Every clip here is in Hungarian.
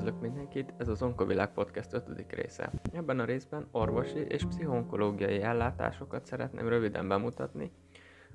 Üdvözlök mindenkit, ez az Onkovilág Podcast 5. része. Ebben a részben orvosi és pszichonkológiai ellátásokat szeretném röviden bemutatni,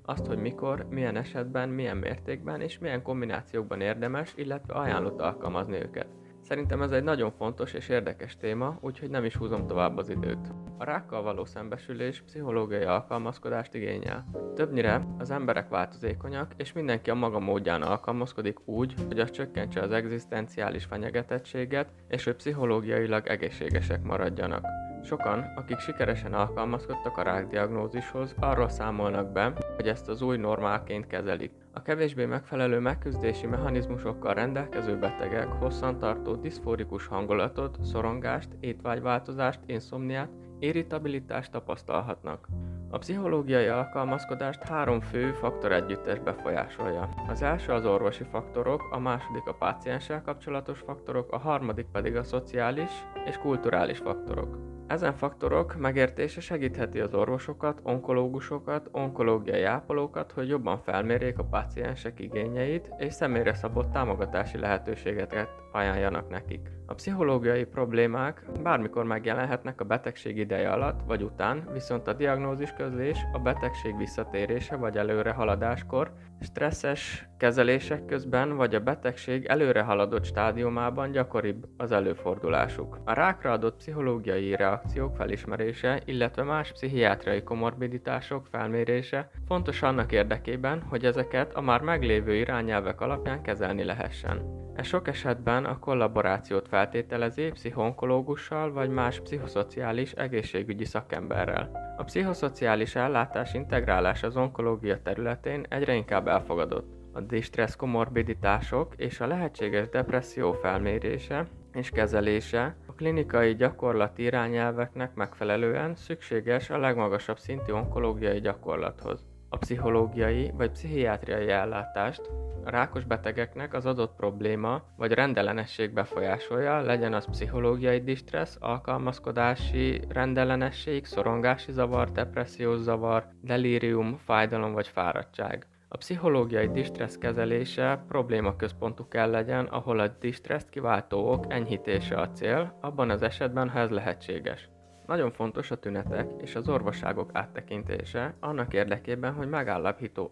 azt, hogy mikor, milyen esetben, milyen mértékben és milyen kombinációkban érdemes, illetve ajánlott alkalmazni őket. Szerintem ez egy nagyon fontos és érdekes téma, úgyhogy nem is húzom tovább az időt. A rákkal való szembesülés pszichológiai alkalmazkodást igényel. Többnyire az emberek változékonyak, és mindenki a maga módján alkalmazkodik úgy, hogy az csökkentse az egzisztenciális fenyegetettséget, és hogy pszichológiailag egészségesek maradjanak. Sokan, akik sikeresen alkalmazkodtak a rákdiagnózishoz, arról számolnak be, hogy ezt az új normálként kezelik. A kevésbé megfelelő megküzdési mechanizmusokkal rendelkező betegek hosszantartó diszfórikus hangulatot, szorongást, étvágyváltozást, inszomniát, irritabilitást tapasztalhatnak. A pszichológiai alkalmazkodást három fő faktor együttes befolyásolja. Az első az orvosi faktorok, a második a pácienssel kapcsolatos faktorok, a harmadik pedig a szociális és kulturális faktorok. Ezen faktorok megértése segítheti az orvosokat, onkológusokat, onkológiai ápolókat, hogy jobban felmérjék a páciensek igényeit és személyre szabott támogatási lehetőségeket ajánljanak nekik. A pszichológiai problémák bármikor megjelenhetnek a betegség ideje alatt vagy után, viszont a diagnózis közlés, a betegség visszatérése vagy előre haladáskor, stresszes kezelések közben vagy a betegség előre haladott stádiumában gyakoribb az előfordulásuk. A rákra adott pszichológiai reakciók felismerése, illetve más pszichiátriai komorbiditások felmérése fontos annak érdekében, hogy ezeket a már meglévő irányelvek alapján kezelni lehessen. Ez sok esetben a kollaborációt feltételezi pszichonkológussal vagy más pszichoszociális egészségügyi szakemberrel. A pszichoszociális ellátás integrálás az onkológia területén egyre inkább elfogadott. A distressz komorbiditások és a lehetséges depresszió felmérése és kezelése a klinikai gyakorlati irányelveknek megfelelően szükséges a legmagasabb szintű onkológiai gyakorlathoz. A pszichológiai vagy pszichiátriai ellátást rákos betegeknek az adott probléma vagy rendellenesség befolyásolja, legyen az pszichológiai distressz, alkalmazkodási rendellenesség, szorongási zavar, depressziós zavar, delírium, fájdalom vagy fáradtság. A pszichológiai distressz kezelése problémaközpontú kell legyen, ahol a distresszt kiváltó ok enyhítése a cél, abban az esetben, ha ez lehetséges. Nagyon fontos a tünetek és az orvosságok áttekintése annak érdekében, hogy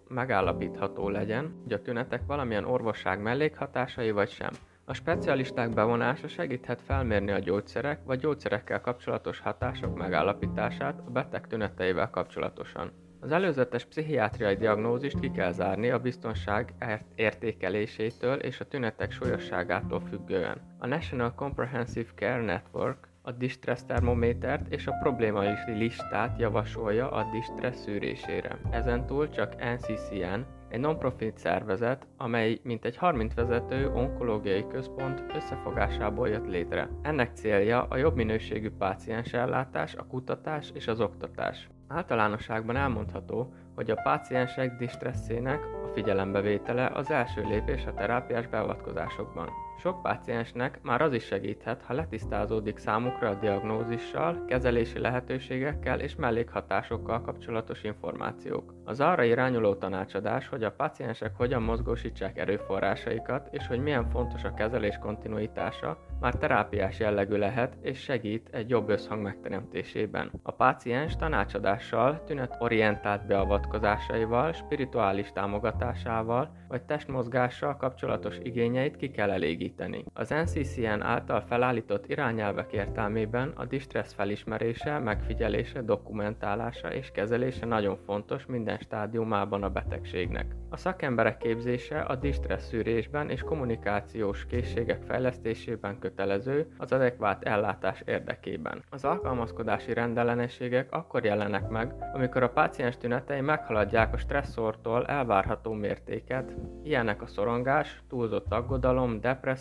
megállapítható legyen, hogy a tünetek valamilyen orvosság mellékhatásai vagy sem. A specialisták bevonása segíthet felmérni a gyógyszerek vagy gyógyszerekkel kapcsolatos hatások megállapítását a beteg tüneteivel kapcsolatosan. Az előzetes pszichiátriai diagnózist ki kell zárni a biztonság értékelésétől és a tünetek súlyosságától függően. A National Comprehensive Care Network a distress termométert és a problémai listát javasolja a distress szűrésére. Ezentúl csak NCCN, egy non-profit szervezet, amely mintegy 30 vezető onkológiai központ összefogásából jött létre. Ennek célja a jobb minőségű páciensellátás, a kutatás és az oktatás. Általánosságban elmondható, hogy a páciensek distresszének a figyelembevétele az első lépés a terápiás beavatkozásokban. Sok páciensnek már az is segíthet, ha letisztázódik számukra a diagnózissal, kezelési lehetőségekkel és mellékhatásokkal kapcsolatos információk. Az arra irányuló tanácsadás, hogy a páciensek hogyan mozgósítsák erőforrásaikat és hogy milyen fontos a kezelés kontinuitása, már terápiás jellegű lehet és segít egy jobb összhang megteremtésében. A páciens tanácsadással, tünetorientált beavatkozásaival, spirituális támogatásával vagy testmozgással kapcsolatos igényeit ki kell elégíteni. Az NCCN által felállított irányelvek értelmében a distress felismerése, megfigyelése, dokumentálása és kezelése nagyon fontos minden stádiumában a betegségnek. A szakemberek képzése a distress szűrésben és kommunikációs készségek fejlesztésében kötelező az adekvát ellátás érdekében. Az alkalmazkodási rendellenességek akkor jelennek meg, amikor a páciens tünetei meghaladják a stresszortól elvárható mértéket, ilyenek a szorongás, túlzott aggodalom, depresszió,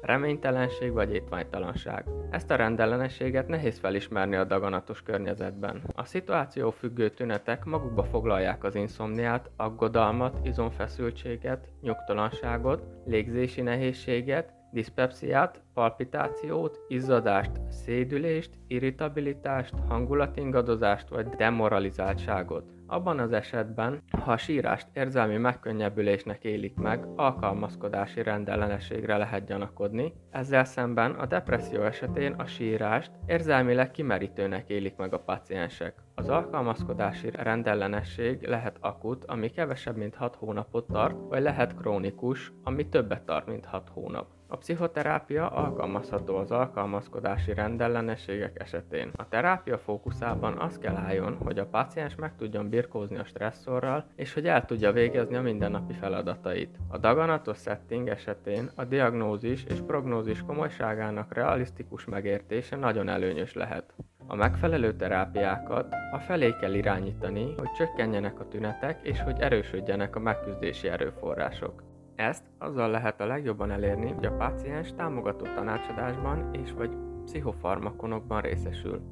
reménytelenség vagy étvágytalanság. Ezt a rendellenességet nehéz felismerni a daganatos környezetben. A szituáció függő tünetek magukba foglalják az inszomniát, aggodalmat, izomfeszültséget, nyugtalanságot, légzési nehézséget, diszpepsziát, palpitációt, izzadást, szédülést, irritabilitást, hangulatingadozást vagy demoralizáltságot. Abban az esetben, ha a sírást érzelmi megkönnyebbülésnek élik meg, alkalmazkodási rendellenességre lehet gyanakodni, ezzel szemben a depresszió esetén a sírást érzelmileg kimerítőnek élik meg a paciensek. Az alkalmazkodási rendellenesség lehet akut, ami kevesebb mint 6 hónapot tart, vagy lehet krónikus, ami többet tart, mint 6 hónap. A pszichoterápia alkalmazható az alkalmazkodási rendellenességek esetén. A terápia fókuszában az kell álljon, hogy a páciens meg tudjon birkózni a stresszorral, és hogy el tudja végezni a mindennapi feladatait. A daganatos setting esetén a diagnózis és prognózis komolyságának realisztikus megértése nagyon előnyös lehet. A megfelelő terápiákat a felé kell irányítani, hogy csökkenjenek a tünetek és hogy erősödjenek a megküzdési erőforrások. Ezt azzal lehet a legjobban elérni, hogy a páciens támogató tanácsadásban és vagy pszichofarmakonokban részesül.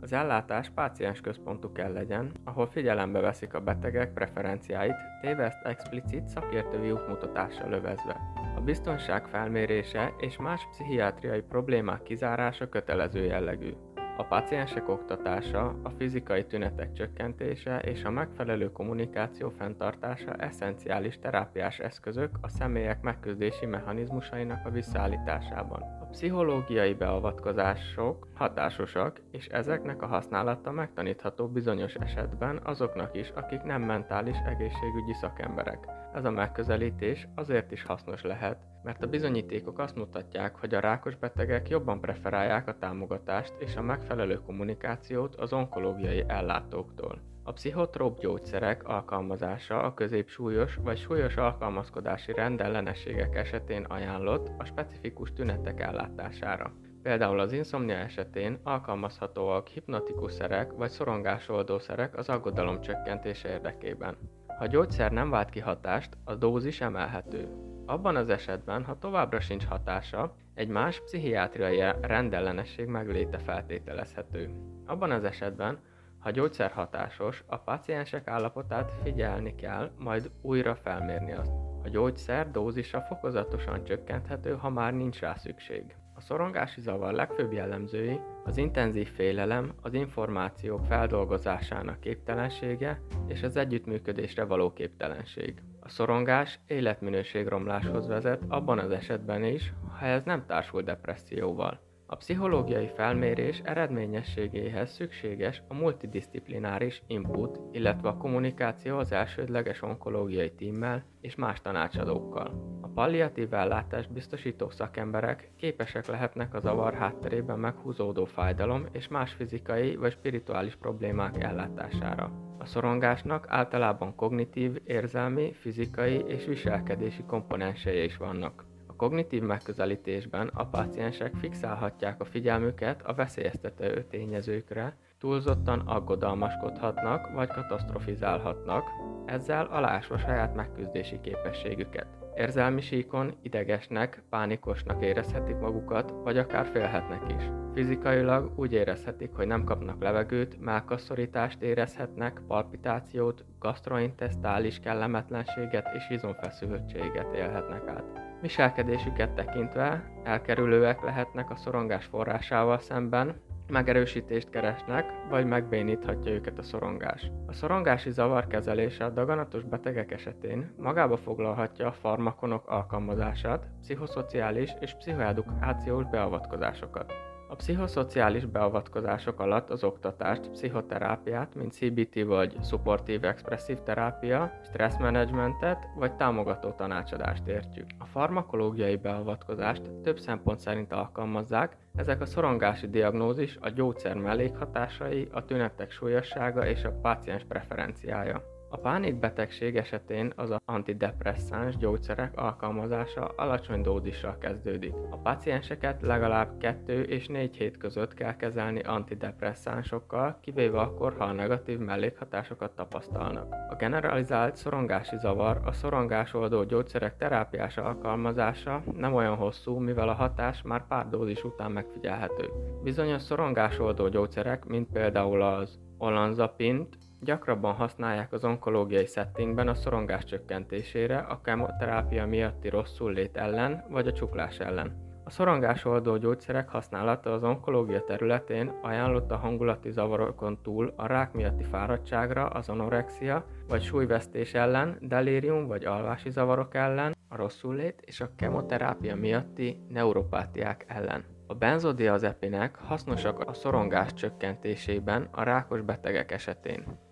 Az ellátás páciens központú kell legyen, ahol figyelembe veszik a betegek preferenciáit, téve ezt explicit szakértői útmutatással lövezve. A biztonság felmérése és más pszichiátriai problémák kizárása kötelező jellegű. A paciensek oktatása, a fizikai tünetek csökkentése és a megfelelő kommunikáció fenntartása eszenciális terápiás eszközök a személyek megküzdési mechanizmusainak a visszaállításában. A pszichológiai beavatkozások hatásosak, és ezeknek a használata megtanítható bizonyos esetben azoknak is, akik nem mentális egészségügyi szakemberek. Ez a megközelítés azért is hasznos lehet, mert a bizonyítékok azt mutatják, hogy a rákos betegek jobban preferálják a támogatást és a megfelelő kommunikációt az onkológiai ellátóktól. A pszichotróp gyógyszerek alkalmazása a középsúlyos vagy súlyos alkalmazkodási rendellenességek esetén ajánlott a specifikus tünetek ellátására. Például az inszomnia esetén alkalmazhatóak hipnotikus szerek vagy szorongásoldószerek az aggodalom csökkentése érdekében. Ha a gyógyszer nem vált ki hatást, a dózis emelhető. Abban az esetben, ha továbbra sincs hatása, egy más pszichiátriai rendellenesség megléte feltételezhető. Abban az esetben, ha gyógyszer hatásos, a paciensek állapotát figyelni kell, majd újra felmérni azt. A gyógyszer dózisa fokozatosan csökkenthető, ha már nincs rá szükség. Szorongási zavar legfőbb jellemzői az intenzív félelem, az információk feldolgozásának képtelensége és az együttműködésre való képtelenség. A szorongás életminőségromláshoz vezet abban az esetben is, ha ez nem társul depresszióval. A pszichológiai felmérés eredményességéhez szükséges a multidisziplináris input, illetve a kommunikáció az elsődleges onkológiai tímmel és más tanácsadókkal. A palliatív ellátást biztosító szakemberek képesek lehetnek a zavar hátterében meghúzódó fájdalom és más fizikai vagy spirituális problémák ellátására. A szorongásnak általában kognitív, érzelmi, fizikai és viselkedési komponensei is vannak kognitív megközelítésben a páciensek fixálhatják a figyelmüket a veszélyeztető tényezőkre, túlzottan aggodalmaskodhatnak vagy katasztrofizálhatnak, ezzel alásva saját megküzdési képességüket. Érzelmi síkon idegesnek, pánikosnak érezhetik magukat, vagy akár félhetnek is. Fizikailag úgy érezhetik, hogy nem kapnak levegőt, melkasszorítást érezhetnek, palpitációt, gastrointestális kellemetlenséget és izomfeszültséget élhetnek át. Viselkedésüket tekintve elkerülőek lehetnek a szorongás forrásával szemben, megerősítést keresnek, vagy megbéníthatja őket a szorongás. A szorongási zavar kezelése a daganatos betegek esetén magába foglalhatja a farmakonok alkalmazását, pszichoszociális és pszichoedukációs beavatkozásokat. A pszichoszociális beavatkozások alatt az oktatást, pszichoterápiát, mint CBT vagy szupportív expresszív terápia, stresszmenedzsmentet vagy támogató tanácsadást értjük. A farmakológiai beavatkozást több szempont szerint alkalmazzák, ezek a szorongási diagnózis, a gyógyszer mellékhatásai, a tünetek súlyossága és a páciens preferenciája. A pánikbetegség esetén az antidepresszáns gyógyszerek alkalmazása alacsony dózissal kezdődik. A pacienseket legalább 2 és 4 hét között kell kezelni antidepresszánsokkal, kivéve akkor, ha a negatív mellékhatásokat tapasztalnak. A generalizált szorongási zavar a szorongásoldó gyógyszerek terápiás alkalmazása nem olyan hosszú, mivel a hatás már pár dózis után megfigyelhető. Bizonyos szorongásoldó gyógyszerek, mint például az olanzapint, Gyakrabban használják az onkológiai settingben a szorongás csökkentésére, a kemoterápia miatti rosszul lét ellen vagy a csuklás ellen. A szorongásoldó gyógyszerek használata az onkológia területén ajánlott a hangulati zavarokon túl a rák miatti fáradtságra, az anorexia vagy súlyvesztés ellen, delírium vagy alvási zavarok ellen, a rosszullét és a kemoterápia miatti neuropátiák ellen. A benzodiazepinek hasznosak a szorongás csökkentésében a rákos betegek esetén.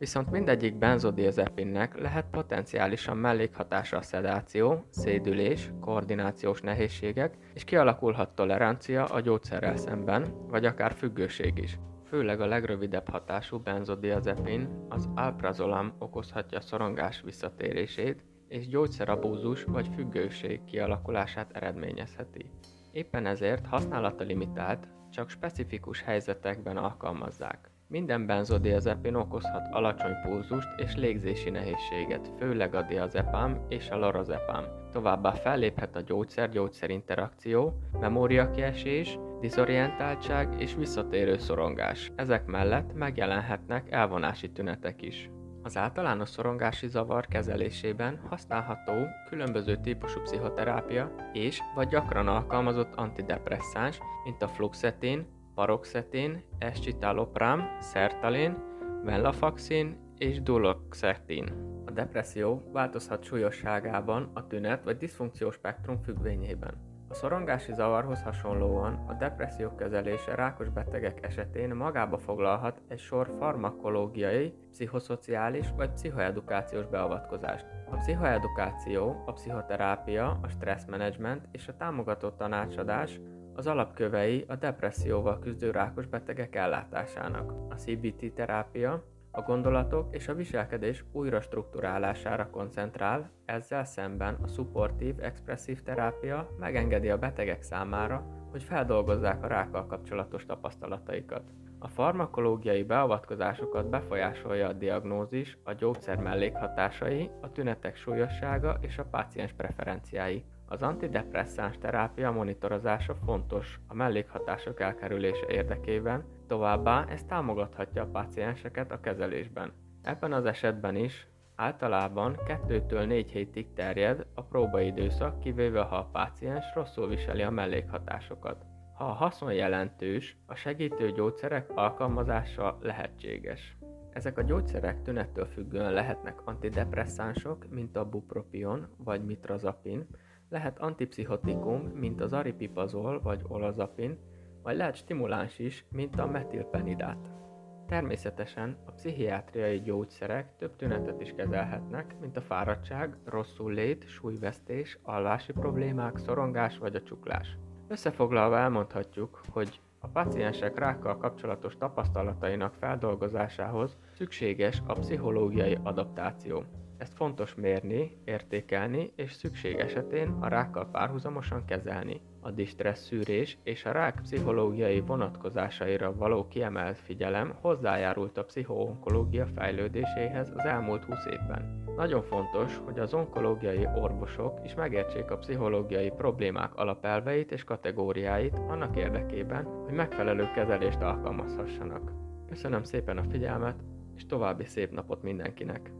Viszont mindegyik benzodiazepinnek lehet potenciálisan mellékhatása a szedáció, szédülés, koordinációs nehézségek, és kialakulhat tolerancia a gyógyszerrel szemben, vagy akár függőség is. Főleg a legrövidebb hatású benzodiazepin, az alprazolam okozhatja a szorongás visszatérését, és gyógyszerabúzus vagy függőség kialakulását eredményezheti. Éppen ezért használata limitált, csak specifikus helyzetekben alkalmazzák. Minden benzodiazepin okozhat alacsony pulzust és légzési nehézséget, főleg a diazepam és a lorazepam. Továbbá felléphet a gyógyszer-gyógyszer interakció, memóriakiesés, diszorientáltság és visszatérő szorongás. Ezek mellett megjelenhetnek elvonási tünetek is. Az általános szorongási zavar kezelésében használható különböző típusú pszichoterápia és vagy gyakran alkalmazott antidepresszáns, mint a fluxetin, paroxetin, escitalopram, szertalin, venlafaxin és duloxetin. A depresszió változhat súlyosságában a tünet vagy diszfunkciós spektrum függvényében. A szorongási zavarhoz hasonlóan a depresszió kezelése rákos betegek esetén magába foglalhat egy sor farmakológiai, pszichoszociális vagy pszichoedukációs beavatkozást. A pszichoedukáció, a pszichoterápia, a stresszmenedzsment és a támogató tanácsadás az alapkövei a depresszióval küzdő rákos betegek ellátásának. A CBT terápia a gondolatok és a viselkedés újra strukturálására koncentrál, ezzel szemben a szupportív expresszív terápia megengedi a betegek számára, hogy feldolgozzák a rákkal kapcsolatos tapasztalataikat. A farmakológiai beavatkozásokat befolyásolja a diagnózis, a gyógyszer mellékhatásai, a tünetek súlyossága és a páciens preferenciái. Az antidepresszáns terápia monitorozása fontos a mellékhatások elkerülése érdekében, továbbá ez támogathatja a pácienseket a kezelésben. Ebben az esetben is általában 2-től 4 hétig terjed a próbaidőszak, kivéve ha a páciens rosszul viseli a mellékhatásokat. Ha a haszon jelentős, a segítő gyógyszerek alkalmazása lehetséges. Ezek a gyógyszerek tünettől függően lehetnek antidepresszánsok, mint a bupropion vagy mitrazapin, lehet antipszichotikum, mint az aripipazol vagy olazapin, vagy lehet stimuláns is, mint a metilpenidát. Természetesen a pszichiátriai gyógyszerek több tünetet is kezelhetnek, mint a fáradtság, rosszul lét, súlyvesztés, alvási problémák, szorongás vagy a csuklás. Összefoglalva elmondhatjuk, hogy a paciensek rákkal kapcsolatos tapasztalatainak feldolgozásához szükséges a pszichológiai adaptáció. Ezt fontos mérni, értékelni és szükség esetén a rákkal párhuzamosan kezelni. A distressz szűrés és a rák pszichológiai vonatkozásaira való kiemelt figyelem hozzájárult a pszichoonkológia fejlődéséhez az elmúlt 20 évben. Nagyon fontos, hogy az onkológiai orvosok is megértsék a pszichológiai problémák alapelveit és kategóriáit annak érdekében, hogy megfelelő kezelést alkalmazhassanak. Köszönöm szépen a figyelmet, és további szép napot mindenkinek!